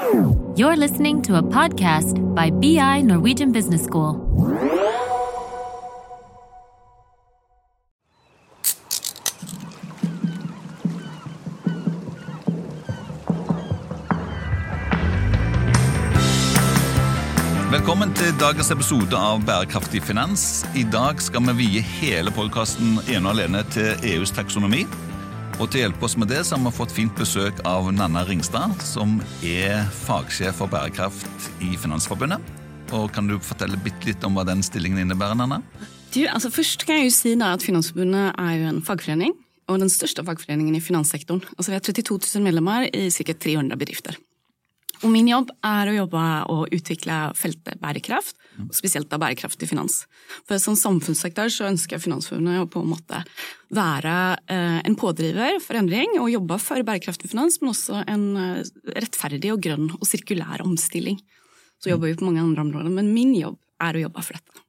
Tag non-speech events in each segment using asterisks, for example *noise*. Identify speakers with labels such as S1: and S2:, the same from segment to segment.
S1: You're listening to a podcast by BI Norwegian Business School.
S2: Velkommen til dagens episode av Bærekraftig finans. I dag skal vi vie hele podkasten ene og alene til EUs taksonomi. Og til å hjelpe oss med det så har vi fått fint besøk av Nanna Ringstad, som er fagsjef for bærekraft i Finansforbundet. Og Kan du fortelle litt om hva den stillingen innebærer, Nanna?
S3: Du, altså Først kan jeg jo si da at Finansforbundet er jo en fagforening, og den største fagforeningen i finanssektoren. Altså Vi har 32 000 medlemmer i ca. 300 bedrifter. Og min jobb er å jobbe og utvikle feltet bærekraft, og spesielt da bærekraftig finans. For Som samfunnssektor så ønsker jeg Finansforbundet å på en måte være eh, en pådriver for endring og jobbe for bærekraftig finans, men også en eh, rettferdig og grønn og sirkulær omstilling. Så jobber vi på mange andre områder, men min jobb er å jobbe for dette.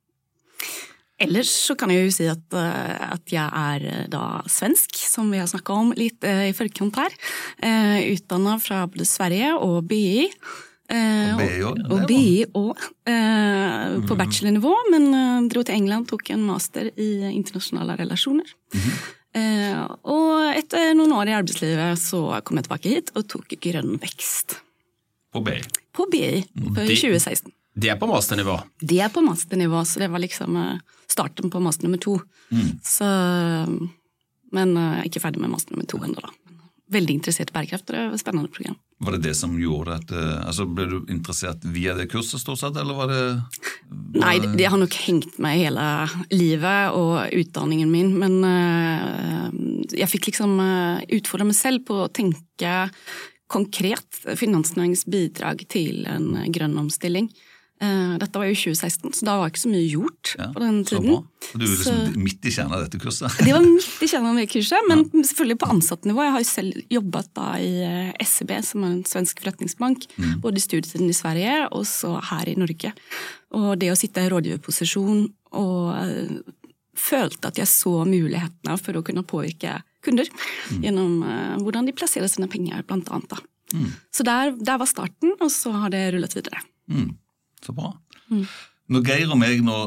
S3: Ellers så kan jeg jo si at, eh, at jeg er eh, da svensk, som vi har snakka om litt eh, i forkant her. Utdanna fra både Sverige og BI.
S2: Og BI òg?
S3: Og BI òg, på bachelornivå. Men dro til England, tok en master i internasjonale relasjoner. og etter noen år i arbeidslivet så kom jeg tilbake hit og tok grønn vekst.
S2: På BI?
S3: På BI, for 2016.
S4: Det er på masternivå?
S3: Det er på masternivå, så det var liksom starten på master nummer to.
S2: Mm.
S3: Så, men jeg er ikke ferdig med master nummer to ennå, da. Veldig interessert i bærekraft, og det var et spennende program.
S2: Var det det som gjorde at altså Ble du interessert via det kurset, stort sett, eller var det
S3: var Nei, det, det, har nok hengt meg hele livet og utdanningen min, men jeg fikk liksom utfordre meg selv på å tenke konkret finansnæringens bidrag til en grønn omstilling. Dette var jo 2016, så da var ikke så mye gjort
S2: ja,
S3: på den tiden.
S2: Så du er liksom så, midt i kjernen av dette kurset?
S3: Det var midt i kjernen av det kurset, men ja. selvfølgelig på ansattnivå. Jeg har jo selv jobbet da i SEB, som er en svensk forretningsbank, mm. både i studietiden i Sverige og så her i Norge. Og det å sitte i rådgiverposisjon og følte at jeg så mulighetene for å kunne påvirke kunder mm. gjennom hvordan de plasserer sine penger, blant annet. Da. Mm. Så der, der, var starten, og så har det rullet videre.
S2: Mm. Så bra. Mm. Når Geir og meg nå,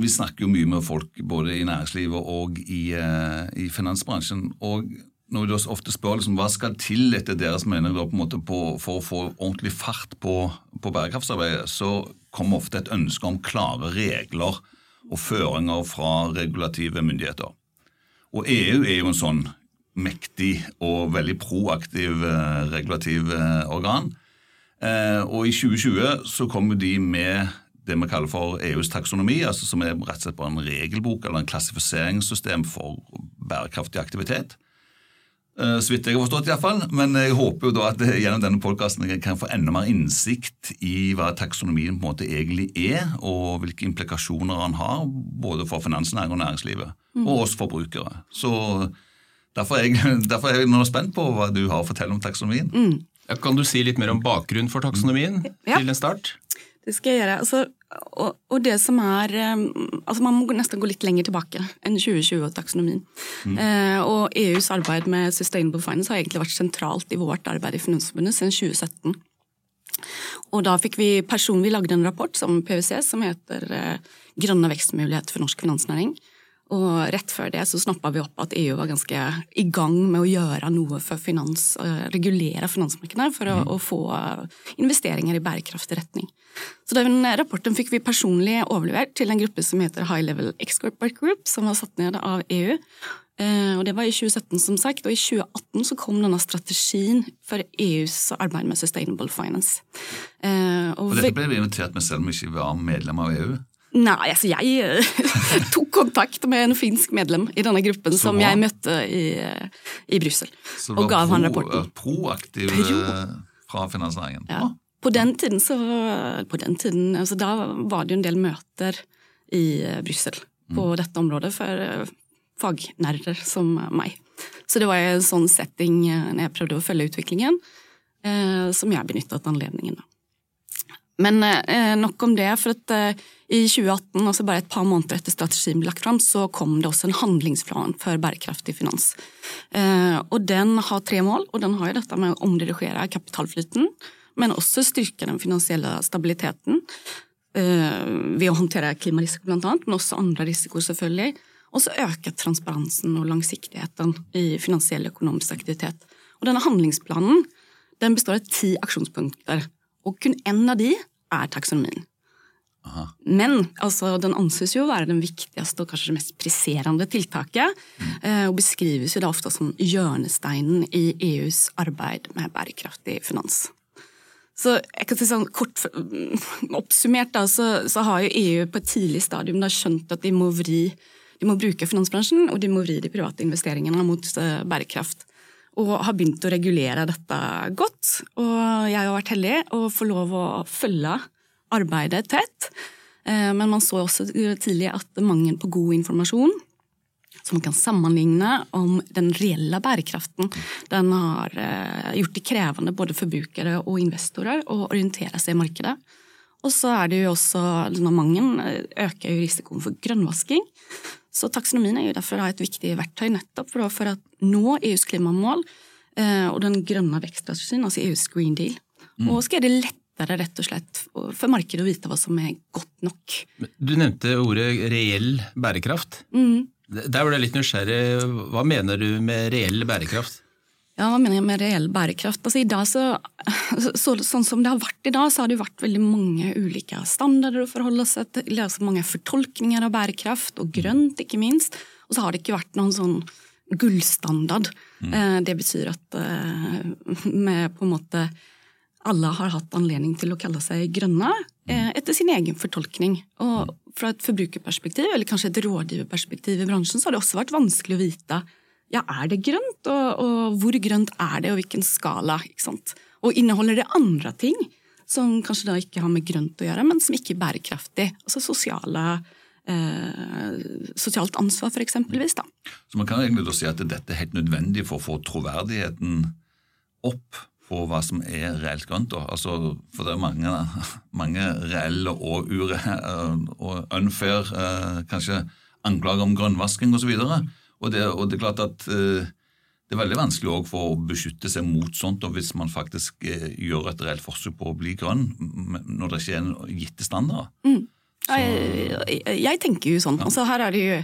S2: Vi snakker jo mye med folk både i næringslivet og i, uh, i finansbransjen. og når vi ofte spør liksom, hva skal til etter deres mening da, på på, for å få ordentlig fart på, på bærekraftsarbeidet, så kommer ofte et ønske om klare regler og føringer fra regulative myndigheter. Og EU er jo en sånn mektig og veldig proaktiv eh, regulativ eh, organ. Eh, og i 2020 så kommer de med det vi kaller for EUs taksonomi, altså som er rett og slett bare en regelbok eller en klassifiseringssystem for bærekraftig aktivitet. Så vidt jeg har forstått, iallfall. Men jeg håper jo da at gjennom denne podkasten kan få enda mer innsikt i hva taksonomien på en måte egentlig er, og hvilke implikasjoner han har, både for finansnæringen og næringslivet, mm. og oss forbrukere. Så derfor er, jeg, *laughs* derfor er jeg nå spent på hva du har å fortelle om taksonomien. Mm.
S4: Kan du si litt mer om bakgrunnen for taksonomien ja. til en start?
S3: Det skal jeg gjøre. Altså, og, og, det som er altså Man må nesten gå litt lenger tilbake enn 2020 og taksonomien. Mm. Eh, og EUs arbeid med sustainable finance har egentlig vært sentralt i vårt arbeid i Finansforbundet siden 2017. Og da fikk vi personlig lagd en rapport som PwC som heter eh, Grønne vekstmuligheter for norsk finansnæring. Og rett før det så snappa vi opp at EU var ganske i gang med å gjøre noe for finans, regulere finansmarkedene for å, mm. å, få investeringer i bærekraftig retning. Så den rapporten fikk vi personlig overlevert til en gruppe som heter High Level Expert Group, som var satt ned av EU. Uh, og Det var i 2017, som sagt, og i 2018 så kom denne strategien for EUs arbeid med sustainable finance.
S2: Uh, og, og dette ble vi invitert med selv om vi ikke var medlem av EU?
S3: Nei, altså jeg eh, *laughs* tok kontakt med en finsk medlem i denne gruppen som jeg møtte i, i Brussel. Og ga han rapporten.
S2: Proaktiv Pro. Eh, fra finansnæringen.
S3: Ja. På den tiden, så, på den tiden altså Da var det jo en del møter i eh, Brussel på mm. dette området for fagnerder som meg. Så det var en sånn setting når jeg prøvde å følge utviklingen, eh, som jeg benyttet anledningen. da. Men eh, nok om det. for at eh, I 2018, altså bare et par måneder etter strategien ble lagt fram, så kom det også en handlingsplan for bærekraftig finans. Eh, og Den har tre mål. og Den har jo dette med å omdirigere kapitalflyten men også styrke den finansielle stabiliteten eh, ved å håndtere klimarisiko blant annet, men også andre risikoer selvfølgelig. Og så øke transparensen og langsiktigheten i finansiell økonomisk aktivitet. Og denne handlingsplanen den består av ti aksjonspunkter, og kun én av de er taksonomien. Aha. Men altså, den anses jo å være den viktigste og kanskje det mest presserende tiltaket, mm. eh, og beskrives jo da ofte som hjørnesteinen i EUs arbeid med bærekraftig finans. Så jeg kan si sånn kort Oppsummert da, så, så, har jo EU på et tidlig stadium da skjønt at de må, vri, de må bruke finansbransjen og de må vri de private investeringene mot uh, bærekraft. Og har begynt å regulere dette godt. Og jeg har vært heldig å få lov å følge arbeidet tett. Uh, men man så også tidlig at mangel på god informasjon som man kan sammenligne om den reelle bærekraften. Den har eh, gjort det krevende både forbrukere og investorer å orientere seg i markedet. Og så er det jo også denne mangelen eh, øker jo risikoen for grønnvasking. Så taksonomien er jo derfor et viktig verktøy nettopp for, for å nå EUs klimamål eh, og den grønne vekststrategien, altså EUs Green Deal. Mm. Og skal det lettere rett og slett for markedet å vite hva som er godt nok.
S4: Du nevnte ordet reell bærekraft. Mm. Der ble jeg litt nysgjerrig. Hva mener du med reell bærekraft?
S3: Ja, hva mener jeg med reell bærekraft? Altså, *laughs* så, så, Sånn som det har vært i dag, så har det vært veldig mange ulike standarder å forholde seg til. Altså mange fortolkninger av bærekraft, og grønt ikke minst. Og så har det ikke vært noen sånn gullstandard. Mm. Eh, det betyr at med eh, på en måte alle har hatt anledning til å kalle seg grønne eh, etter sin egen fortolkning. Og fra et forbrukerperspektiv, eller kanskje et rådgiverperspektiv i bransjen, så har det også vært vanskelig å vite ja, er det grønt, og, og hvor grønt er det, og hvilken skala. ikke sant? Og inneholder det andre ting som kanskje da ikke har med grønt å gjøre, men som ikke er bærekraftig? Altså sosiale Eh, sosialt ansvar, for eksempelvis. Da.
S2: Så man kan egentlig da si at dette er helt nødvendig for å få troverdigheten opp på hva som er reelt grønt. Altså, for det er mange, mange reelle og, ure, og unfair eh, kanskje anklager om grønnvasking osv. Og, og, det, og det er klart at eh, det er veldig vanskelig for å beskytte seg mot sånt og hvis man faktisk eh, gjør et reelt forsøk på å bli grønn når det ikke er gitte standarder. Mm.
S3: Jeg, jeg, jeg, tenker jo sånn. Ja. Altså, her er det jo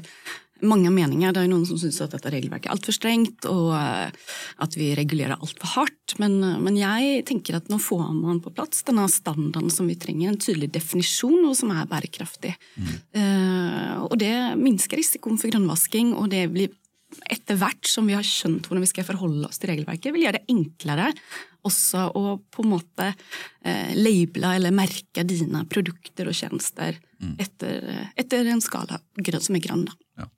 S3: mange meninger. Det er noen som syns at dette regelverket er altfor strengt, og eh, at vi regulerer altfor hardt. Men, eh, men, jeg tenker at nå får man på plass denne standarden som vi trenger, en tydelig definisjon og som er bærekraftig. Mm. Uh, og det minsker risikoen for grønnvasking, og det blir etter hvert som vi har skjønt hvordan vi skal forholde oss til regelverket, vil gjøre det enklere også å på en måte eh, labele eller merke dine produkter og tjenester mm. etter, etter, en skala som er grønn. Da. Ja.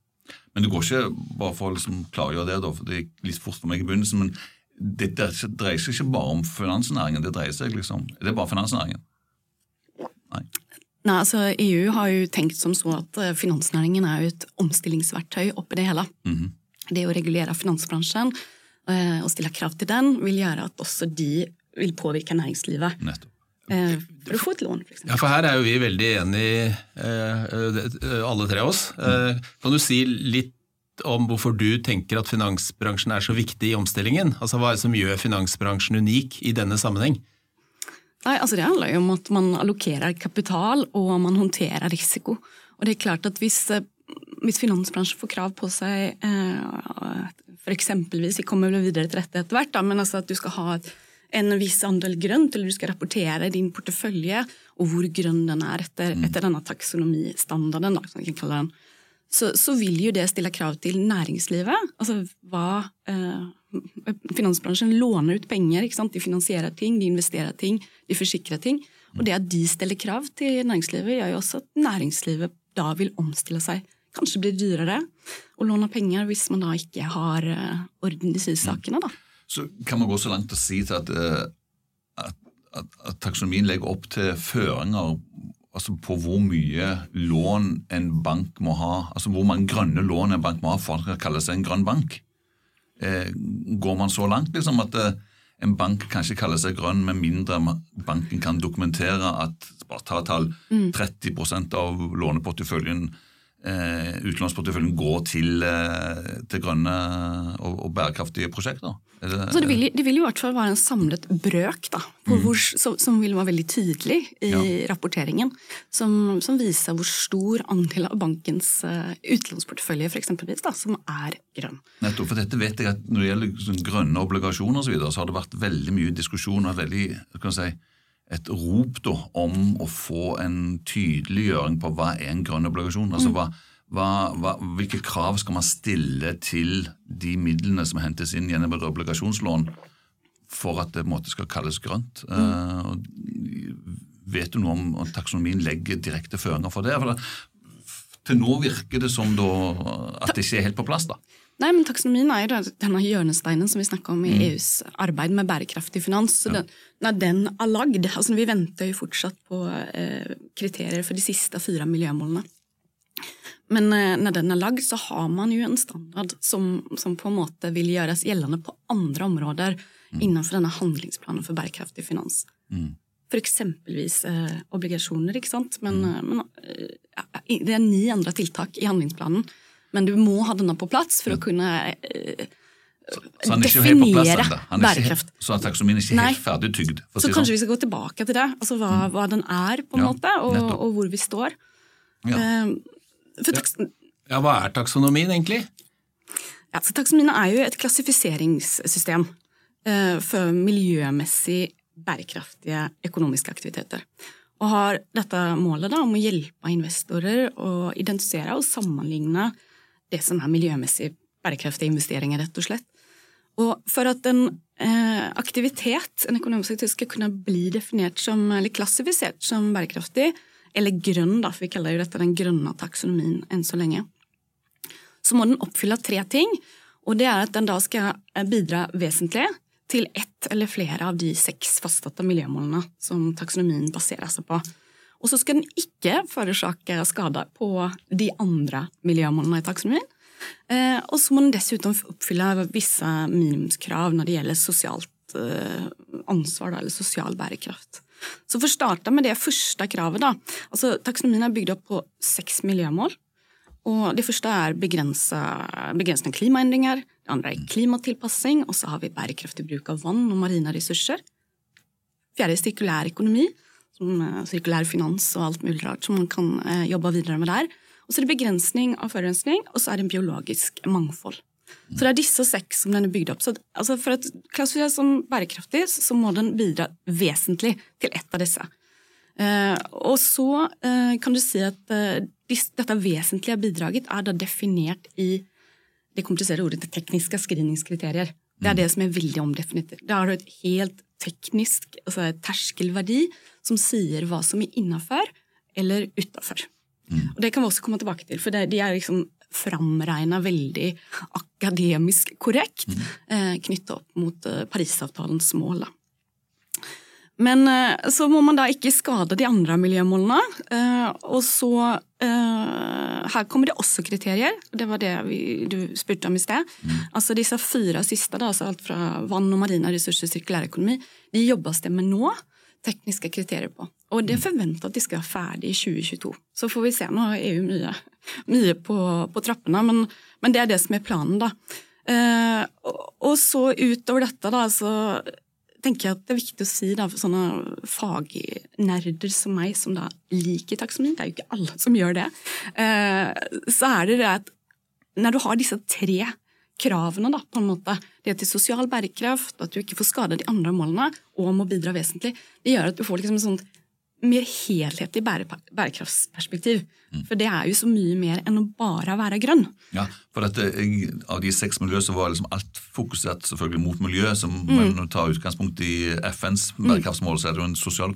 S2: Men det går ikke, bare for å liksom klargjøre det, da, for det gikk litt fort for meg i begynnelsen, men det, det dreier seg ikke bare om finansnæringen. Det dreier seg liksom, Er det bare finansnæringen?
S3: Nei. Nei, altså EU har jo tenkt som så at eh, finansnæringen er jo et omstillingsverktøy oppi det hele. Mm -hmm. Det å regulere finansbransjen eh, og stille krav til den vil gjøre at også de vil påvirke næringslivet. Nettopp. Eh, for å få et lån, f.eks.
S4: Ja, for her er jo vi veldig enige, eh, alle tre av oss. Eh, kan du si litt om hvorfor du tenker at finansbransjen er så viktig i omstillingen? Altså Hva er det som gjør finansbransjen unik i denne sammenheng?
S3: Nei, altså Det handler jo om at man allokerer kapital og man håndterer risiko. Og det er klart at Hvis, hvis finansbransjen får krav på seg eh, eksempelvis, Vi kommer vel videre til dette etter hvert, da, men altså at du skal ha et en viss andel grønt, eller du skal rapportere din portefølje og hvor grønn den er etter, mm. etter denne taksonomistandarden, da, som kan kalle den, så, så, vil jo det stille krav til næringslivet. Altså hva eh, Finansbransjen låner ut penger, de finansierer ting, de investerer ting, de forsikrer ting. Og det at de stiller krav til næringslivet, gjør jo også at næringslivet da vil omstille seg. Kanskje blir dyrere å låne penger hvis man da ikke har uh, orden i sysakene, sakene. da
S2: så kan man gå så langt å si til at, eh, at, at, at taksonomien legger opp til føringer altså på hvor mye lån en bank må ha, altså hvor mange grønne lån en bank må ha for at den skal kalle seg en grønn bank. Eh, går man så langt liksom at eh, en bank kan ikke kalle seg grønn med mindre banken kan dokumentere at bare ta tall, 30 mm. av låneporteføljen eh, utlånsporteføljen går til, eh, til grønne og, og bærekraftige prosjekter?
S3: Det, altså det, vil, det, vil, i hvert fall være en samlet brøk da, mm. hvor, som, som, vil være veldig tydelig i ja. rapporteringen. Som, som, viser hvor stor andel av bankens uh, utlånsportefølje for eksempelvis, da, som er grønn.
S2: Nettopp, for dette vet jeg at Når det gjelder sånn grønne obligasjoner og så, videre, så har det vært veldig mye diskusjon og veldig, kan si, et rop da, om å få en tydeliggjøring på hva er en grønn obligasjon. altså mm. hva hva, hva, hvilke krav skal man stille til de midlene som hentes inn gjennom et obligasjonslån, for at det måte skal kalles grønt? Mm. Uh, vet du noe om at taksonomien legger direkte føringer for det? For det, til nå virker det som da, at det ikke er helt på plass. da.
S3: Nei, men Taksonomien er jo denne hjørnesteinen som vi snakker om i mm. EUs arbeid med bærekraftig finans. så ja. den, Når den er lagd altså Vi venter jo fortsatt på eh, kriterier for de siste fire miljømålene. Men eh, når den er lagd, så har man jo en standard som, som på en måte vil gjøres gjeldende på andre områder mm. innenfor denne handlingsplanen for bærekraftig finans. Mm. For eksempelvis eh, obligasjoner, ikke sant. Men, mm. Eh, men eh, det er ni andre tiltak i handlingsplanen. Men du må ha denne på plass for å kunne eh,
S2: så han er ikke helt på plass ennå? Så taksonomien er ikke helt ferdig
S3: tygd. Så kanskje sånn. vi skal gå tilbake til det, altså hva, mm. hva den er, på en ja, måte, og, og, hvor vi står. Ja. Um,
S4: ja, Hva er taksonomien egentlig?
S3: Ja, så Taksonomien er jo et klassifiseringssystem uh, for miljømessig bærekraftige økonomiske aktiviteter. Og har dette målet da, om å hjelpe investorer å identifisere og sammenligne det som er miljømessig bærekraftige investeringer, rett og slett. Og for at en eh, aktivitet, en økonomisk aktivitet skal kunne bli definert som, eller klassifisert som bærekraftig, eller grønn, da, for vi kaller jo dette den grønne taksonomien enn så lenge, så må den oppfylle tre ting. Og det er at den da skal eh, bidra vesentlig til ett eller flere av de seks fastsatte miljømålene som taksonomien baserer seg på. Og så skal den ikke forårsake skader på de andre miljømålene i taksonomien. Eh, og så må den dessuten oppfylle visse minimumskrav når det gjelder sosialt eh, ansvar eller sosial bærekraft. Så for å starte med det første kravet, da. Altså, taksonomien er bygd opp på seks miljømål. Og Det første er begrensende klimaendringer, det andre er klimatilpassing, og så har vi bærekraftig bruk av vann og marine ressurser. Fjerde er sirkulær økonomi, som eh, sirkulær finans og alt mulig rart som man kan eh, jobbe videre med der. Og så er det begrensning av forurensning, og så er det en biologisk mangfold. Så det er disse seks som den er bygd opp. Så, altså for å klassifiseres som bærekraftig, så må den bidra vesentlig til ett av disse. Eh, og så eh, kan du si at eh, dette vesentlige bidraget er da definert i det kompliserte ordet til tekniske screeningskriterier. Det er det som er veldig omdefinert. Da har du et helt teknisk altså terskelverdi som sier hva som er innafor eller utafor. Mm. Og Det kan vi også komme tilbake til, for det, de er liksom framregna veldig akademisk korrekt mm. eh, knytta opp mot eh, Parisavtalens mål. Men eh, så må man da ikke skade de andre miljømålene. Eh, og så eh, Her kommer det også kriterier. Det var det vi, du spurte om i sted. Mm. Altså Disse fire siste, da, altså alt fra vann og marine ressurser, sirkulærøkonomi, de jobbes det med nå tekniske kriterier på. Og det er forventa at de skal være ferdig i 2022. Så får vi se. Nå har EU mye, mye på, på, trappene, men, men, det er det som er planen, da. Og, og, så utover dette, da, så tenker jeg at det er viktig å si da, for sånne fagnerder som meg, som da liker taksonomi, det er jo ikke alle som gjør det, eh, så er det det at når du har disse tre kravene, da, på en måte. Det til sosial bærekraft, at du ikke får skade de andre målene, og må bidra vesentlig. Det gjør at du får liksom et sånt mer helhetlig bærekraftsperspektiv. Mm. For det er jo så mye mer enn å bare være grønn.
S2: Ja, for dette, Av de seks miljøene så var liksom alt fokusert selvfølgelig mot miljø. som mm. Man tar utgangspunkt i FNs mm. bærekraftsmål, så er det jo en sosial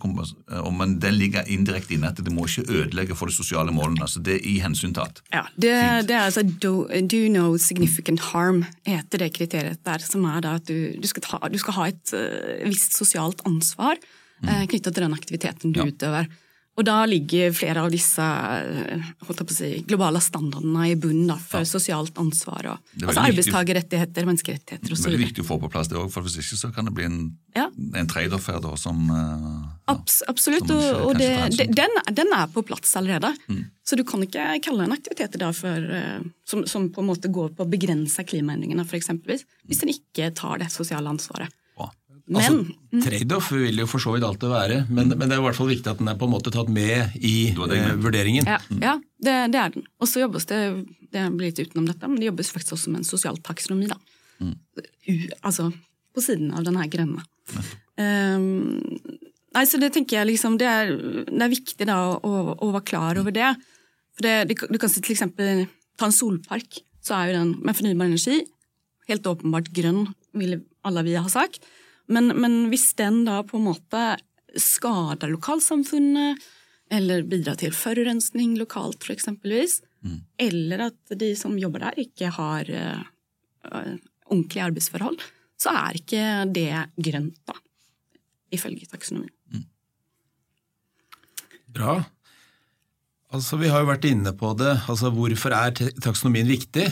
S2: Men den ligger indirekte inne at det må ikke ødelegge for de sosiale målene. så Det er i hensyntatt.
S3: Ja, det, det, er altså do, do no significant harm, heter det kriteriet der. Som er da at du, du, skal, ta, du skal, ha et uh, visst sosialt ansvar mm. Eh, knytta til den aktiviteten du ja. utøver. Og da ligger flere av disse eh, si, globale standardene i bunnen da, for ja. sosialt ansvar. Og, altså Arbeidstakerrettigheter, menneskerettigheter osv.
S2: Det er veldig viktig å få på plass det òg, for hvis ikke så kan det bli en, ja. en trade-off her da, som, eh,
S3: Abs absolutt,
S2: Som ikke
S3: og det, den, den er på plass allerede.
S2: Mm.
S3: Så du kan ikke kalle en aktivitet i dag for, som, som på en måte går på å begrense klimaendringene, eksempelvis, hvis den ikke tar det sosiale ansvaret.
S2: Bra.
S3: Men
S4: Altså, Trade-off vil jo for så vidt alltid være, men, men det er i hvert fall viktig at den er på en måte tatt med i
S2: Det det
S4: eh, vurderingen.
S3: ja, ja det, det er den. Og så jobbes det det blir litt utenom dette, men det jobbes faktisk også med en sosial taksonomi. da. U, altså på siden av denne grenda. Um, nei, så det tenker jeg liksom, det er, det er viktig da å, å være klar over det. For det, du, kan- du kan si til eksempel ta en solpark, så er jo den med fornybar energi helt åpenbart grønn, vil alle vi ha sagt. Men, men hvis den da på en måte skader lokalsamfunnet, eller bidrar til forurensning lokalt for eksempelvis, eller at de som jobber der ikke har eh, ordentlige arbeidsforhold, så er ikke det grønt, da. Ifølge taksonomien.
S4: Bra. Altså, Vi har jo vært inne på det. altså Hvorfor er taksonomien viktig?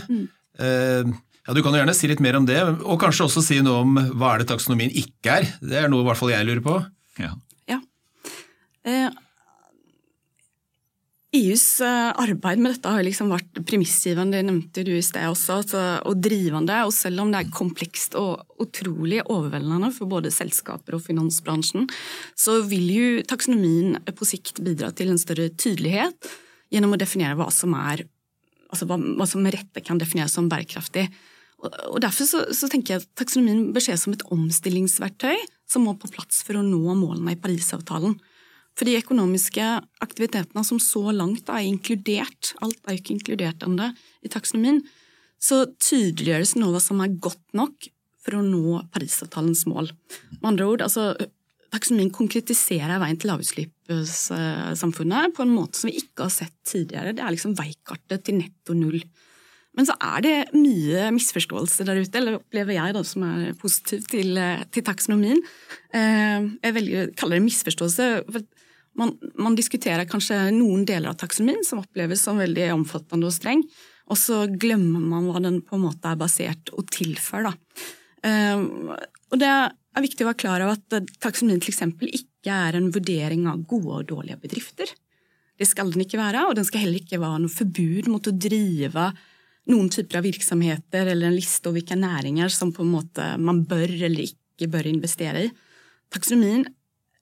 S4: Eh, ja, Du kan jo gjerne si litt mer om det, og kanskje også si noe om hva er det taksonomien ikke er. Det er noe i hvert fall jeg lurer på.
S2: Ja.
S3: Ja. Eh, EUs eh, arbeid med dette har liksom vært premissgivende, det nevnte du i sted også, altså, og drivende. Og selv om det er komplekst og utrolig overveldende for både selskaper og finansbransjen, så vil jo taksonomien på sikt bidra til en større tydelighet gjennom å definere hva som er altså hva, hva som med rette kan defineres som bærekraftig. Og, Derfor så, så tenker jeg at taksonomien bør ses som et omstillingsverktøy som må på plass for å nå målene i Parisavtalen. For de økonomiske aktivitetene som så langt er inkludert, alt er jo ikke inkludert ennå i taksonomien, så tydeliggjøres hva som er godt nok for å nå Parisavtalens mål. Med andre ord, altså, taksonomien konkretiserer veien til lavutslippssamfunnet på en måte som vi ikke har sett tidligere. Det er liksom veikartet til netto null. Men så er det mye misforståelse der ute, eller opplever jeg da, som er positiv til, til taksonomien. Eh, Jeg velger å kalle det misforståelse. for man, man diskuterer kanskje noen deler av taksonomien som oppleves som veldig omfattende og streng, og så glemmer man hva den på en måte er basert og tilfører. Da. Eh, Og det er viktig å være klar over at taksonomien f.eks. ikke er en vurdering av gode og dårlige bedrifter. Det skal den ikke være, og den skal heller ikke være noe forbud mot å drive noen typer av virksomheter eller en liste over hvilke næringer som på en måte man bør eller ikke bør investere i. Taksonomien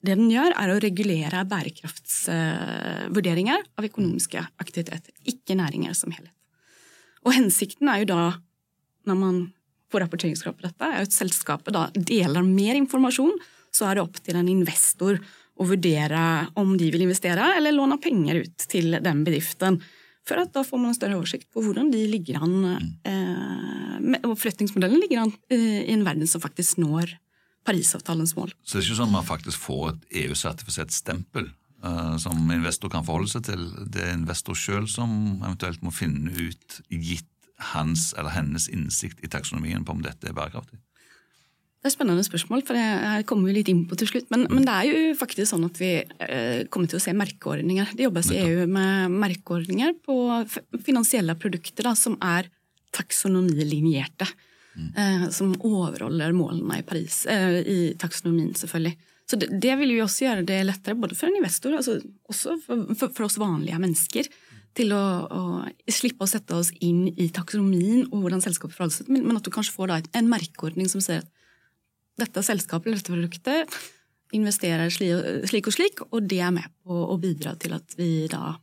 S3: det den gjør, er å regulere bærekraftsvurderinger av økonomiske aktiviteter, ikke næringer som helhet. Og hensikten er jo da, når man får rapporteringskrav på dette, er at selskapet da deler mer informasjon, så er det opp til en investor å vurdere om de vil investere eller låne penger ut til den bedriften. For at da får man en større oversikt på hvordan de ligger an, eh, og forretningsmodellen ligger an eh, i en verden som faktisk når Parisavtalens mål.
S2: Så det er ikke sånn at man faktisk får et EU-sertifisert stempel eh, som investor kan forholde seg til. Det er investor sjøl som eventuelt må finne ut, gitt hans eller hennes innsikt i taksonomien, på om dette er bærekraftig.
S3: Det er spennende spørsmål, for det her kommer vi litt inn på til slutt. Men, men det er jo faktisk sånn at vi eh, kommer til å se merkeordninger. Det jobbes i EU med merkeordninger på finansielle produkter da, som er taksonomilinjerte. Eh, som overholder målene i Paris, eh, i taksonomien selvfølgelig. Så det, det vil jo også gjøre det lettere både for en investor, altså også for, for, for oss vanlige mennesker, til å, å slippe å sette oss inn i taksonomien og hvordan selskapet forholder seg, men, men at du kanskje får da en merkeordning som sier at dette selskapet eller dette produktet investerer slik og slik, og det er med på å bidra til at vi da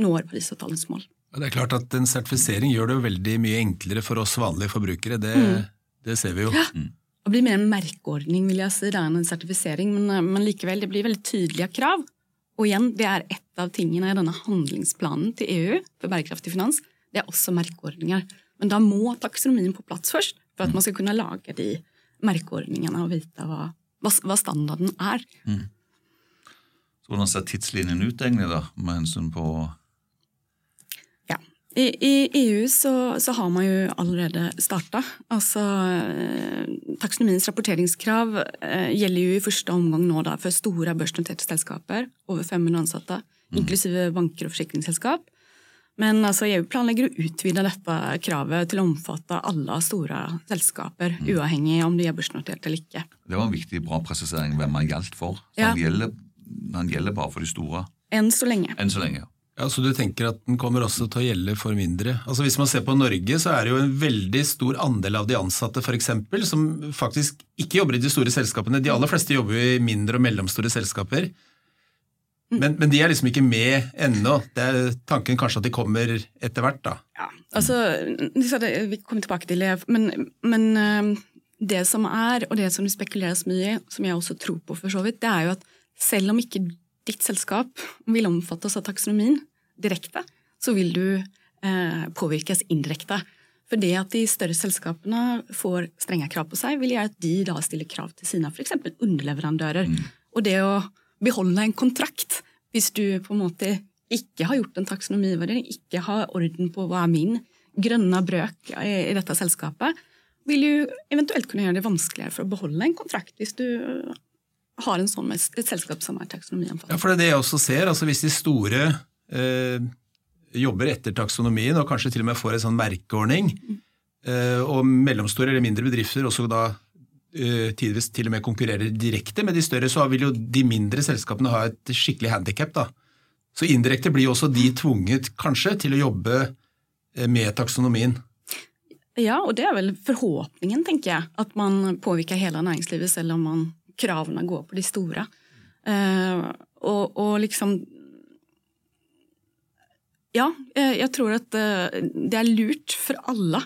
S3: når Parisavtalens mål.
S4: Det er klart at En sertifisering gjør det jo veldig mye enklere for oss vanlige forbrukere. Det, det ser vi jo. Ja.
S3: Det blir mer en merkeordning, vil jeg si, det er en sertifisering, men, eh, men likevel, det blir veldig tydelige krav. Og igjen, det er et av tingene i denne handlingsplanen til EU for bærekraftig finans. Det er også merkeordninger. Men da må taksonomien på plass først, for at man skal kunne lage de merkeordningene og vite hva, hva, standarden er.
S2: Så Hvordan ser tidslinjen ut egentlig da, med hensyn på
S3: Ja. I, I EU så, så har man jo allerede starta. Altså, eh, taksonomiens rapporteringskrav eh, gjelder jo i første omgang nå da for store børsnoterte selskaper, over 500 ansatte, inklusive banker og forsikringsselskap. Men altså, EU planlegger å utvide dette kravet til å omfatte alle store selskaper, uavhengig om de er børsnotert eller ikke.
S2: Det var en viktig, bra presisering hvem man gjaldt for. Så
S3: Ja.
S2: han, gjelder han gjelder bare for de store.
S3: Enn så lenge.
S2: Enn så lenge, ja.
S4: Ja, Så du tenker at den kommer også til å gjelde for mindre? Altså Hvis man ser på Norge, så er det jo en veldig stor andel av de ansatte for eksempel, som faktisk ikke jobber i de store selskapene. De aller fleste jobber jo i mindre og mellomstore selskaper. Men, men, de er liksom ikke med ennå. Det er tanken kanskje at de kommer etter hvert, da.
S3: Ja, altså, Vi kommer tilbake til det, men, men eh, det som er, og det som det spekuleres mye i, som jeg også tror på for så vidt, det er jo at selv om ikke ditt selskap vil omfattes av taksonomien, direkte, så vil du eh, påvirkes indirekte. For det at de større selskapene får strenge krav på seg, vil gjøre at de da stiller krav til sine f.eks. underleverandører. Mm. Og det å beholde en kontrakt, hvis du på en måte ikke har gjort en taksonomivurdering, ikke har orden på hva er min grønne brøk i, dette selskapet, vil jo eventuelt kunne gjøre det vanskeligere for å beholde en kontrakt hvis du har en sånn, et selskap som er taksonomiomfattet.
S4: Ja, for det er det jeg også ser. altså Hvis de store eh, jobber etter taksonomien og kanskje til og med får en sånn merkeordning. Eh, og mellomstore eller mindre bedrifter også da tidvis til og med konkurrerer direkte med de større, så vil jo de mindre selskapene ha et skikkelig handikap. Så indirekte blir også de tvunget kanskje til å jobbe eh, med taksonomien.
S3: Ja, og det er vel forhåpningen, tenker jeg. At man påvirker hele næringslivet selv om man, kravene går på de store. Uh, og, og, liksom ja, eh, jeg tror at eh, det er lurt for alle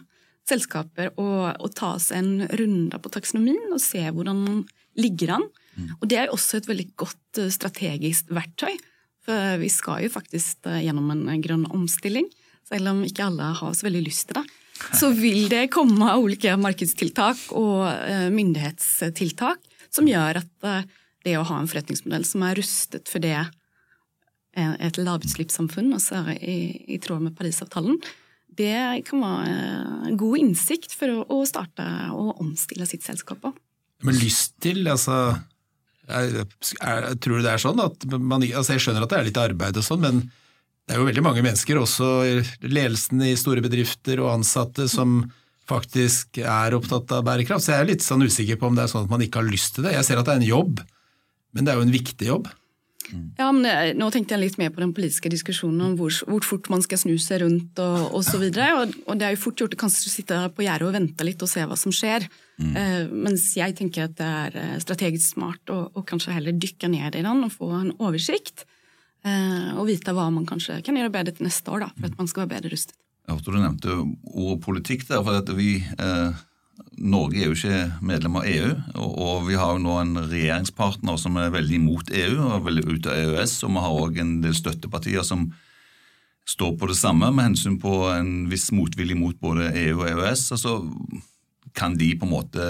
S3: selskaper å, å ta seg en runde på taksonomien og se hvordan man ligger an. Mm. Og det er også et veldig godt eh, strategisk verktøy. For vi skal jo faktisk gjennom en grønn omstilling, selv om ikke alle har så veldig lyst til det. Så vil det komme ulike markedstiltak og myndighetstiltak som gjør at det å ha en forretningsmodell som er rustet for det et lavutslippssamfunn, altså i, i, tråd med Parisavtalen, det kan være god innsikt for å, starte og omstille sitt selskap på.
S4: Men lyst til, altså jeg, jeg, Tror du det er sånn at man, altså Jeg skjønner at det er litt arbeid og sånn, men det er jo veldig mange mennesker, også ledelsen i store bedrifter og ansatte, som faktisk er opptatt av bærekraft. Så jeg er litt sånn usikker på om det er sånn at man ikke har lyst til det. Jeg ser at det er en jobb, men det er jo en viktig jobb.
S3: Mm. Ja, men eh, Nå tenkte jeg litt mer på den politiske diskusjonen om hvor, hvor fort man skal snu seg rundt og osv. Og, og, og det er jo fort gjort å kanskje sitte på gjerdet og vente litt og se hva som skjer. Mm. Eh, mens jeg tenker at det er eh, strategisk smart å, å, kanskje heller dykke ned i den og få en oversikt. Og vite hva man kanskje kan gjøre bedre til neste år da, for at man skal være bedre rustet.
S2: Jeg håper du nevnte ordet politikk der. for at vi... Eh Norge er jo ikke medlem av EU, og vi har jo nå en regjeringspartner som er veldig imot EU og veldig ut av EØS. Og vi har òg en del støttepartier som står på det samme med hensyn på en viss motvilje mot både EU og EØS. Altså, kan de på en måte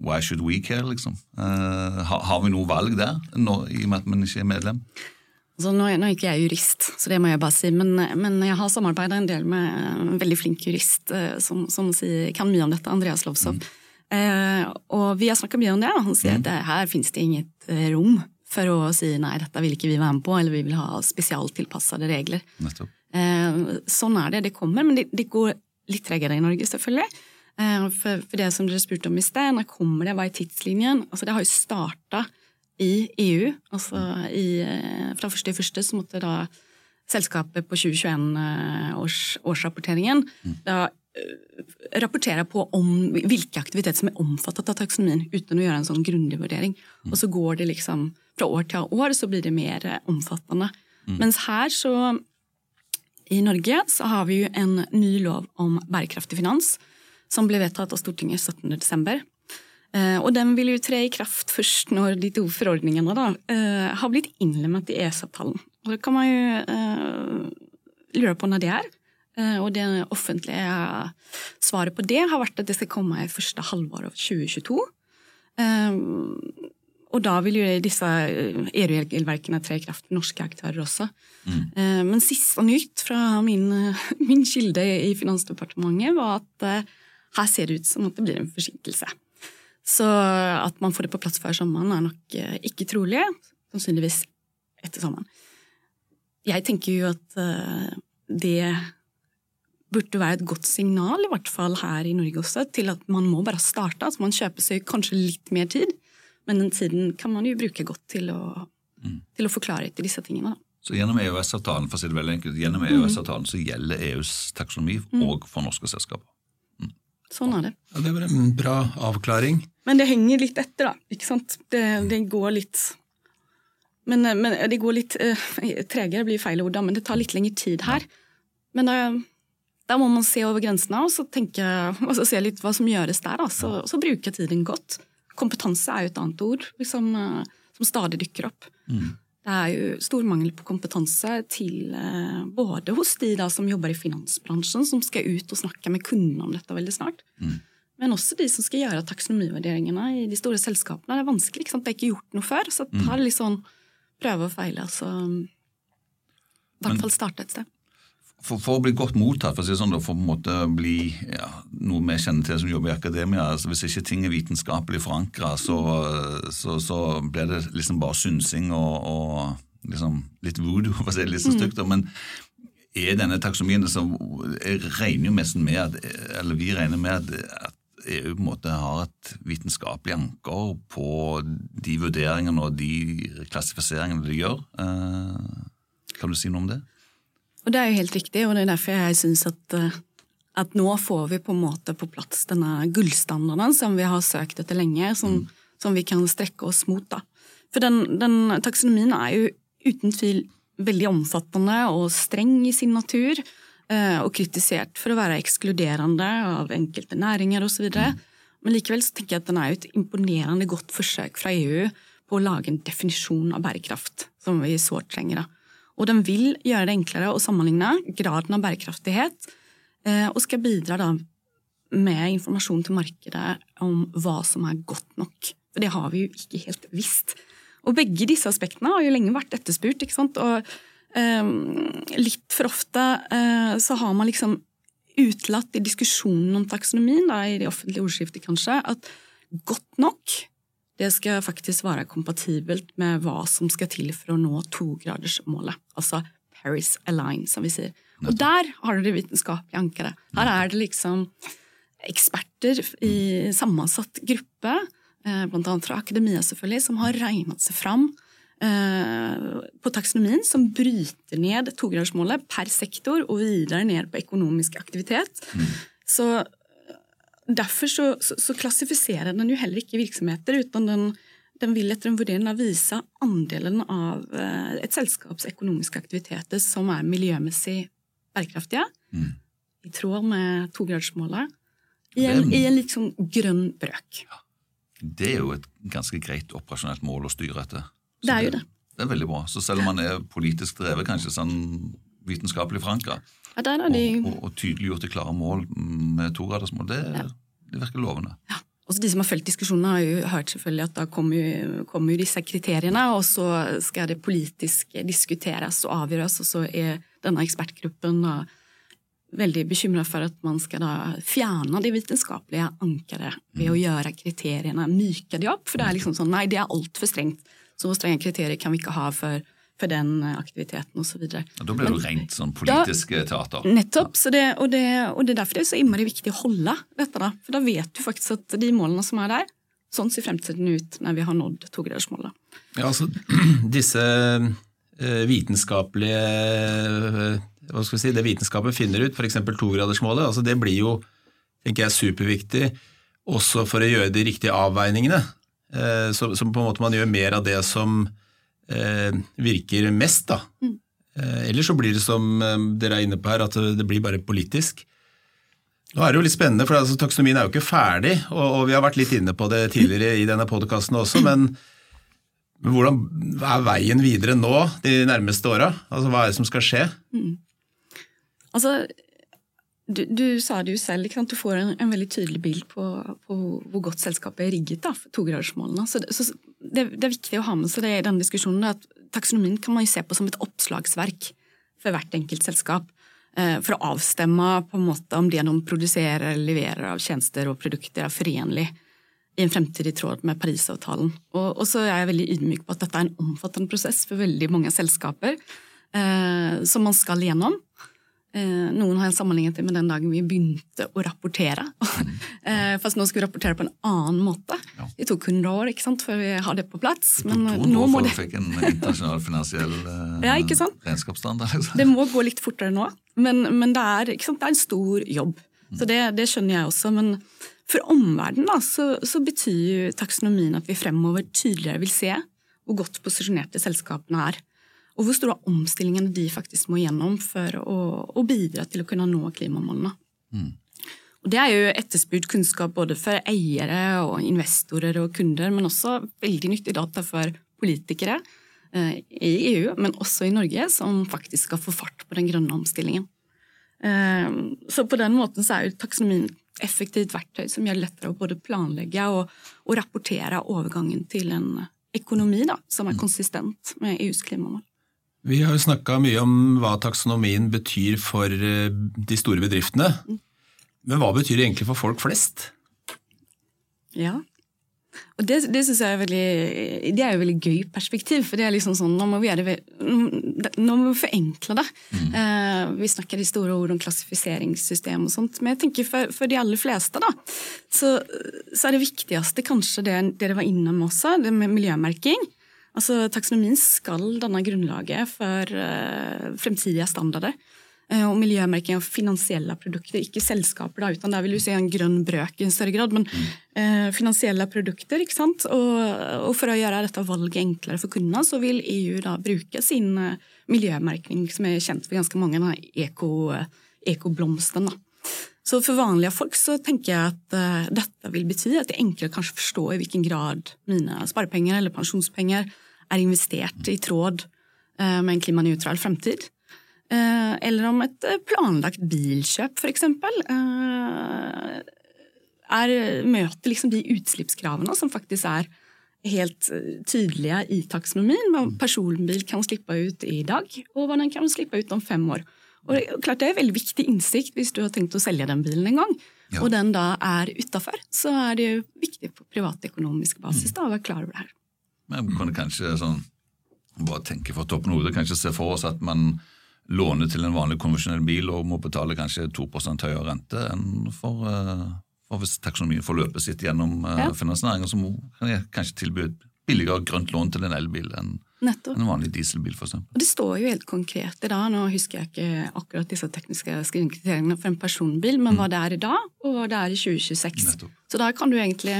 S2: Why should we care, liksom? Uh, har, vi noe valg der, når, i og med at man ikke er medlem?
S3: Altså, nå, nå, er ikke jeg jurist, så det må jeg bare si, men, men jeg har samarbeida en del med en veldig flink jurist eh, som, som sier, kan mye om dette, Andreas Lovsov. Mm. Eh, og vi har snakka mye om det, og han sier mm. at her finnes det inget eh, rom for å si nei, dette vil ikke vi være med på, eller vi vil ha spesialtilpassede regler. Eh, sånn er det, det kommer, men det, det går litt tregere i Norge, selvfølgelig. Eh, for, for, det som dere spurte om i sted, når kommer det, hva er tidslinjen? Altså, det har jo starta i EU. Altså i, eh, fra første i første så måtte da selskapet på 2021-årsrapporteringen års, da eh, rapportere på om hvilke aktiviteter som er omfattet av taksonomien, uten å gjøre en sånn grundig vurdering. Mm. Og så går det liksom fra år til år, så blir det mer eh, omfattende. Mm. Mens her så i Norge så har vi jo en ny lov om bærekraftig finans, som ble vedtatt av Stortinget 17.12. Eh, og den vil jo tre i kraft først når de to forordningene da, eh, har blitt innlemmet i EØS-avtalen. Og det kan man jo uh, lure på når det er. og det offentlige svaret på det har vært at det skal komme i første halvår av 2022. og da vil jo disse EU-regelverkene tre i kraft for norske aktører også. Mm. men siste nytt fra min, *laughs* min kilde i Finansdepartementet var at her ser det ut som at det blir en forsinkelse. Så at man får det på plass før sommeren, er nok eh, ikke trolig. Sannsynligvis etter sommeren. Jeg tenker jo at eh, det burde være et godt signal, i hvert fall her i Norge også, til at man må bare starte. Altså man kjøper seg kanskje litt mer tid, men den tiden kan man jo bruke godt til å mm. til å forklare klarhet disse tingene.
S2: Så gjennom EØS-avtalen for å si det veldig enkelt, gjennom EØS-avtalen så gjelder EUs taksonomi òg for norske selskaper.
S3: Mm. Sånn er det.
S4: Ja, det var en bra avklaring.
S3: Men det henger litt etter, da. ikke sant? Det, det går litt men, men, det går litt uh, *laughs* tregere, blir feil ord, da, men det tar litt lengre tid her. Men da, da må man se over grensene og så, tenke, og så se litt hva som gjøres der. Da. Så, så bruke tiden godt. Kompetanse er jo et annet ord liksom, som stadig dukker opp. Mm. Det er jo stor mangel på kompetanse til eh, både hos de da, som jobber i finansbransjen, som skal ut og snakke med kundene om dette veldig snart, mm. Men også de som skal gjøre taksonomivurderingene i de store selskapene. Det er vanskelig, ikke sant? det er ikke gjort noe før. Så det er litt sånn prøve og feile. Altså, I hvert fall starte et sted
S2: for, for, å bli godt mottatt, for å si sånn, for å måte bli ja, noe vi kjenner til som jobber i akademia altså Hvis ikke ting er vitenskapelig forankra, så, så, så, blir det liksom bare synsing og, og liksom litt voodoo, *laughs* for å si det litt så stygt. Mm. Men er denne taksonomien som Jeg regner jo mest med at, eller vi regner med at, at EU på en måte har et vitenskapelig anker på de vurderingene og de klassifiseringene de gjør. Eh, kan du si noe om det?
S3: Og Det er jo helt riktig, og det er derfor jeg syns at, eh, at, nå får vi på en måte på plass denne gullstandarden som vi har søkt etter lenge, som, mm. som vi kan strekke oss mot. da. For den, den, taksonomien er jo uten tvil veldig omfattende og streng i sin natur, og kritisert for å være ekskluderende av enkelte næringer osv. Men likevel så tenker jeg at den er et imponerende godt forsøk fra EU på å lage en definisjon av bærekraft, som vi sårt trenger. Og den vil gjøre det enklere å sammenligne graden av bærekraftighet, eh, og skal bidra da med informasjon til markedet om hva som er godt nok. For det har vi jo ikke helt visst. Og begge disse aspektene har jo lenge vært etterspurt. ikke sant? Og litt for ofte uh, så har man liksom utelatt i diskusjonen om taksonomien, da, i det offentlige ordskiftet kanskje, at godt nok det skal faktisk være kompatibelt med hva som skal til for å nå togradersmålet. Altså Paris Align, som vi sier. Og der har du det vitenskapelige ankeret. Her er det liksom eksperter i sammensatt gruppe, eh, blant annet fra akademia selvfølgelig, som har regnet seg fram eh, på taksonomien, som bryter ned togradersmålet per sektor og videre ned på økonomisk aktivitet. Mm. Så Derfor så, så, så, klassifiserer den jo heller ikke virksomheter, uten den, den vil etter en vurdering da vise andelen av eh, et selskaps økonomiske aktiviteter som er miljømessig bærekraftige, mm. i tråd med togradersmålet, i, i, en sånn grønn brøk. Ja.
S2: Det er jo et ganske greit operasjonelt mål å styre etter.
S3: Det er jo det.
S2: Det er veldig bra. Så selv om man er politisk drevet, kanskje sånn vitenskapelig forankra,
S3: ja, de...
S2: og, og, og tydeliggjort det klare mål med togradersmål, det, ja. det virker lovende.
S3: Ja. Også de som har fulgt diskusjonen, har jo hørt selvfølgelig at da kommer kommer jo disse kriteriene, og så skal det politisk diskuteres og avgjøres, og så er denne ekspertgruppen da veldig bekymra for at man skal da fjerne det vitenskapelige ankeret ved å mm. gjøre kriteriene myke de opp. For det er liksom sånn nei, det er altfor strengt. Så strenge kriterier kan vi ikke ha for for den eh, aktiviteten osv.
S2: Ja, da blir det jo rent sånn politisk da, teater.
S3: Nettopp. Det, og, det, og, det, er derfor det er så innmari viktig å holde dette. da. For da vet du faktisk at de målene som er der, sånn ser fremtiden ut når vi har nådd togradersmålet.
S4: Ja, altså *clears throat* disse eh, vitenskapelige eh, hva skal vi si, Det vitenskapet finner ut, f.eks. togradersmålet, altså det blir jo tenker jeg, superviktig også for å gjøre de riktige avveiningene. Så, så på en måte man gjør mer av det som eh, virker mest. da. Mm. Eh, ellers så blir det som eh, dere er inne på her, at det blir bare politisk. Nå er det jo litt spennende, for altså, Taksonomien er jo ikke ferdig, og, og, vi har vært litt inne på det tidligere i denne podkasten også. *clears throat* Men, men, hvordan er veien videre nå de nærmeste åra? Altså, hva er det som skal skje? Mm.
S3: Altså, du, du, sa det jo selv, du får en, en, veldig tydelig bild på, på, hvor godt selskapet er rigget da, for togradersmålene. Så, så det, det, er viktig å ha med seg det i denne diskusjonen, at taksonomien kan man jo se på som et oppslagsverk for hvert enkelt selskap. Eh, for å avstemme på en måte om det de produserer eller leverer av tjenester og produkter, er forenlig i en fremtid i tråd med Parisavtalen. Og, og, så er jeg veldig ydmyk på at dette er en omfattende prosess for veldig mange selskaper eh, som man skal gjennom. Eh, noen har sammenlignet det med den dagen vi begynte å rapportere. *laughs* Eh, fast nå skal vi rapportere på en annen måte. Ja. Det tok 100 år ikke sant, før vi har det på plass.
S2: Det tok 200 år før vi fikk en internasjonal finansiell *laughs* eh, ja, regnskapsstandard.
S3: Liksom. Det må gå litt fortere nå, men, men det, er, det, er, en stor jobb. Mm. Så det, det, skjønner jeg også. Men for omverdenen så, så betyr taksonomien at vi fremover tydeligere vil se hvor godt posisjonerte selskapene er og hvor store omstillingene de faktisk må gjennom for å, å bidra til å kunne nå klimamålene. Mm. Og det er jo etterspurt kunnskap både for eiere og investorer og kunder, men også veldig nyttig data for politikere eh, i EU, men også i Norge, som faktisk skal få fart på den grønne omstillingen. Eh, så på den måten så er jo taksonomien et effektivt verktøy som gjør det lettere å både planlegge og, og rapportere overgangen til en økonomi da, som er mm. konsistent med EUs klimamål.
S4: Vi har jo snakka mye om hva taksonomien betyr for eh, de store bedriftene. Men hva betyr det egentlig for folk flest?
S3: Ja, og det, det synes jeg er veldig, det er jo veldig gøy perspektiv. for det er liksom sånn, Nå må vi, gjøre nå må vi forenkle det. Mm. Eh, vi snakker i store ord om klassifiseringssystem og sånt. Men jeg tenker for, for de aller fleste da, så, så, er det viktigste kanskje det dere var innom også, det med miljømerking. Altså, Taksonomien skal danne grunnlaget for uh, fremtidige standarder. Uh, og miljømerking av finansielle produkter, ikke selskaper, da, utan der vil du se en grønn brøk i en større grad. Men uh, finansielle produkter. ikke sant? Og, og, for å gjøre dette valget enklere for kundene, så vil EU da bruke sin miljømerking, som er kjent for ganske mange, ekoblomsten. Eko så for vanlige folk så tenker jeg at uh, dette vil bety at det er enklere kanskje forstå i hvilken grad mine sparepenger eller pensjonspenger er investert i tråd uh, med en klimanøytral fremtid. Uh, eller om et planlagt bilkjøp, f.eks., uh, møter liksom de utslippskravene som faktisk er helt tydelige i taksonomien. Hva personbil kan slippe ut i dag, og hva den kan slippe ut om fem år. Og klart det er veldig viktig innsikt hvis du har tenkt å selge den bilen en gang, ja. og den da er utafor. Så er det jo viktig på privatøkonomisk basis da, å være klar over det her.
S2: Men kan kanskje sånn, bare tenke for toppen av hodet, kanskje se for oss at man låner til en vanlig konvensjonell bil og må betale kanskje 2 høyere rente enn for, uh, for hvis taksonomien får løpet sitt gjennom uh, ja. finansnæringen, så må, kan jeg kanskje tilby et billigere grønt lån til en elbil enn Nettopp. en vanlig dieselbil. For eksempel.
S3: og det står jo helt konkret i dag, nå husker jeg ikke akkurat disse tekniske screeningkriteriene for en personbil, men mm. hva det er i dag, og hva det er i 2026. Nettopp. Så da kan du egentlig,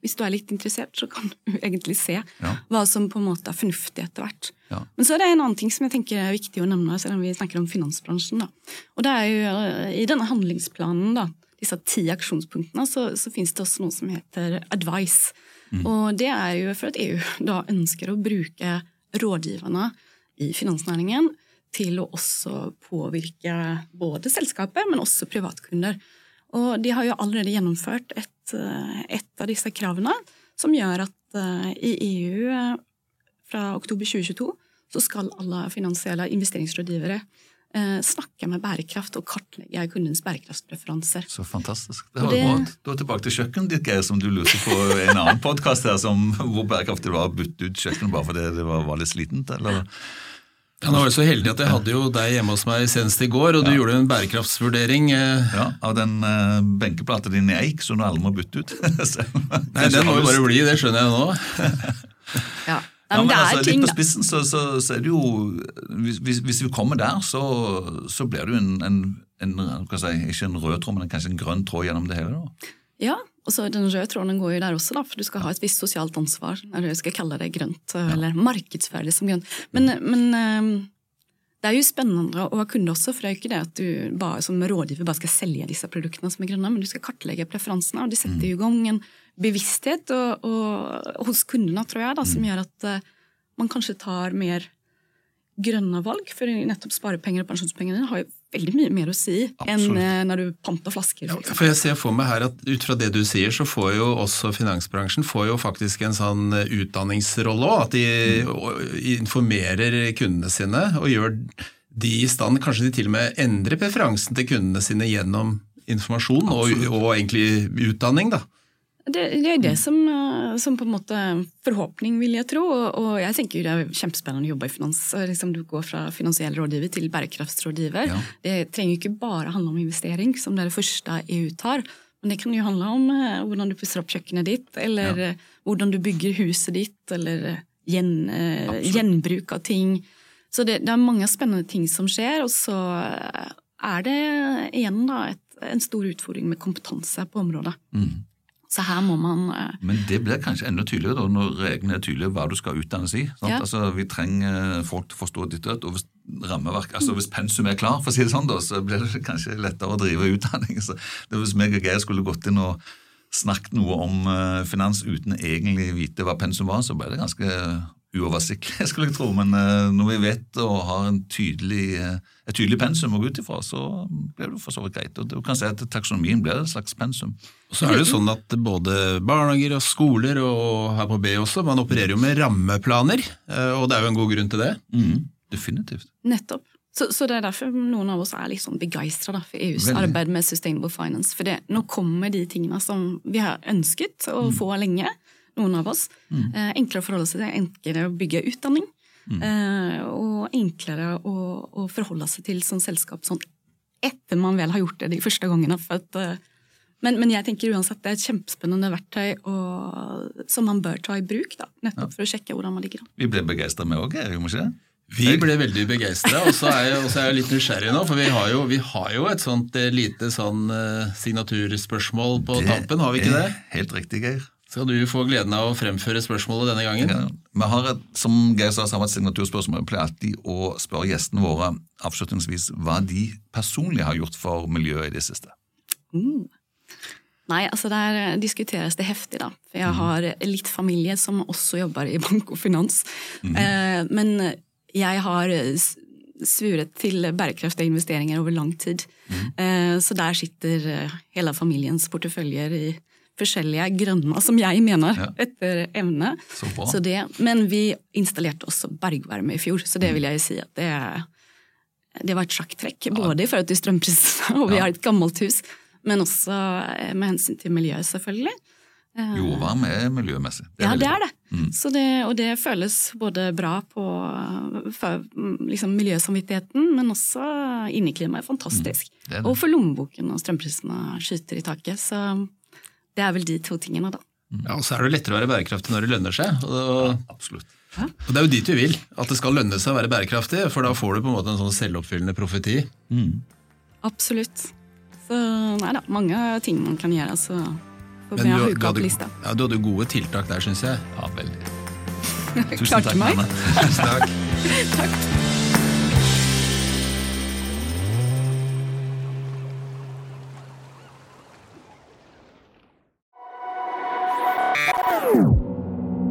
S3: hvis du er litt interessert, så kan du egentlig se ja. hva som på en måte er fornuftig etter hvert. Ja. Men så er det en annen ting som jeg tenker er viktig å nevne, selv om vi snakker om finansbransjen. Da. Og det er jo eh, i denne handlingsplanen, da, disse ti aksjonspunktene, så, så finnes det også noe som heter advice. Mm. Og det er jo for at EU da ønsker å bruke rådgiverne i finansnæringen til å også påvirke både selskapet, men også privatkunder. Og de har jo allerede gjennomført et, eh, et av disse kravene, som gjør at eh, i EU eh, fra oktober 2022 så skal alle finansielle investeringsrådgivere snakke med bærekraft og kartlegge kundens bærekraftspreferanser.
S2: Så fantastisk. Det har det... Da tilbake til kjøkkenet ditt, Geir, som du lurte på en annen podkast her, som, hvor bærekraftig det var å bytte ut kjøkkenet bare fordi det var, var litt slitent, eller?
S4: Ja, nå var jeg så heldig at jeg hadde jo deg hjemme hos meg senest i går, og du ja. gjorde en bærekraftsvurdering.
S2: Eh. Ja, Av den uh, benkeplata din i eik som du aldri må bytte ut. *laughs*
S4: Nei, den må jo bare bli, det skjønner jeg nå.
S2: ja. Ja, men, men altså, ting, litt på spissen så, så, så, er det jo Hvis, hvis vi kommer der, så, så blir det jo en, en, en si, ikke en rød tråd, men kanskje en grønn tråd gjennom det hele. da.
S3: Ja, og så den røde tråden går jo der også, da, for du skal ha et visst sosialt ansvar. eller jeg skal kalle det grønt, eller markedsføre det som grønt. Men, men ehm, det er jo spennende å være kunde også, for det er jo ikke det at du bare som rådgiver bare skal selge disse produktene som er grønne, men du skal kartlegge preferansene, og de setter mm. i gang en bevissthet og, og, hos kundene, tror jeg, da, som mm. gjør at uh, man kanskje tar mer grønne valg. For nettopp sparepenger og pensjonspenger har jo veldig mye mer å si Absolutt. enn uh, når du panter flasker.
S4: Ja, for jeg ser for meg her at Ut fra det du sier, så får jo også finansbransjen får jo faktisk en sånn eh, utdanningsrolle òg. At de mm. informerer kundene sine og gjør de i stand Kanskje de til og med endrer preferansen til kundene sine gjennom informasjon og, og, egentlig utdanning. da.
S3: Det, det, er det som, eh, som, på en måte forhåpning, vil jeg tro. Og, jeg tenker jo det er kjempespennende å jobbe i finans. Liksom du går fra finansiell rådgiver til bærekraftsrådgiver. Ja. Det trenger jo ikke bare handle om investering, som det er det første EU tar. Men det kan jo handle om uh, hvordan du pusser opp kjøkkenet ditt, eller ja. hvordan du bygger huset ditt, eller gjen, gjenbruk av ting. Så det, det, er mange spennende ting som skjer, og så er det igjen da et, en stor utfordring med kompetanse på området. Mm. Så her må man uh,
S2: Men det blir kanskje enda tydeligere da, når reglene er tydelige hva du skal utdannes i. Ja. Altså, vi trenger folk til å forstå ditt død, og hvis rammeverk, altså hvis pensum er klar, for å si det sånn, da, så blir det kanskje lettere å drive utdanning. Så det Hvis meg og Geir skulle gått inn og snakket noe om uh, finans uten egentlig vite hva pensum var, så ble det ganske uoversiktlig, *laughs* skulle jeg tro. Men uh, når vi vet og har en tydelig, uh, et tydelig pensum å gå ut ifra, så blir det for så vidt greit. Og du kan si at taksonomien blir et slags pensum.
S4: Og så er det jo sånn at både barnehager og skoler, og her på B også, man opererer jo med rammeplaner. Uh, og det er jo en god grunn til det.
S2: Mm, definitivt.
S3: Nettopp. Så, så, det er derfor noen av oss er litt sånn begeistra for EUs Veldig. arbeid med sustainable finance. For det, nå kommer de tingene som vi har ønsket å mm. få lenge noen av oss. Mm. Eh, enklere å forholde seg til, enklere å bygge utdanning. Mm. Eh, og enklere å, å, forholde seg til som selskap sånn etter man vel har gjort det de første gangene. At, eh, men, men, jeg tenker uansett det er et kjempespennende verktøy og, som man bør ta i bruk. Da, nettopp ja. for å sjekke hvordan man ligger an.
S2: Vi ble begeistra med òg, gjorde vi ikke det?
S4: Vi ble veldig begeistra, og så er, er, jeg litt nysgjerrig nå. For vi har jo, vi har jo et sånt lite sånn signaturspørsmål på det tampen, har vi ikke det?
S2: Helt riktig, Geir.
S4: Skal du få gleden av å fremføre spørsmålet denne gangen? Ja.
S2: Vi har et, som Geir sa, et signaturspørsmål. Vi pleier alltid å spørre gjestene våre avslutningsvis hva de personlig har gjort for miljøet i det siste.
S3: Mm. Nei, altså der diskuteres det heftig, da. For jeg mm. har litt familie som også jobber i bank og finans. Mm. Eh, men jeg har svuret til bærekraftige investeringer over lang tid. Mm. Eh, så der sitter hele familiens porteføljer i forskjellige grønne, som jeg mener, ja. etter evne. Så så det, men vi installerte også bergvarme i fjor, så det mm. vil jeg si at det, det var et sjakktrekk. Både i forhold til strømprisene, *laughs* og vi har et gammelt hus, men også eh, med hensyn til miljøet, selvfølgelig.
S2: Eh, Jordvarme er miljømessig.
S3: Det er ja, det er det. Mm. det. Og det føles både bra på for, liksom, miljøsamvittigheten, men også inneklimaet fantastisk. Mm. Det det. Og for lommeboken og strømprisene skyter i taket. Så det er vel de to tingene, da.
S4: Ja, og så er det lettere å være bærekraftig når det lønner seg. Og, ja,
S2: absolutt.
S4: Hæ? Og Det er jo dit vi vil, at det skal lønne seg å være bærekraftig. For da får du på en måte en sånn selvoppfyllende profeti. Mm.
S3: Absolutt. Så nei da, mange ting man kan gjøre. Så får vi ha huka på lista.
S4: Ja, Du hadde gode tiltak der, syns jeg.
S2: Ja, veldig. *laughs*
S3: Tusen takk, meg.
S4: Tusen takk. *laughs*
S3: takk.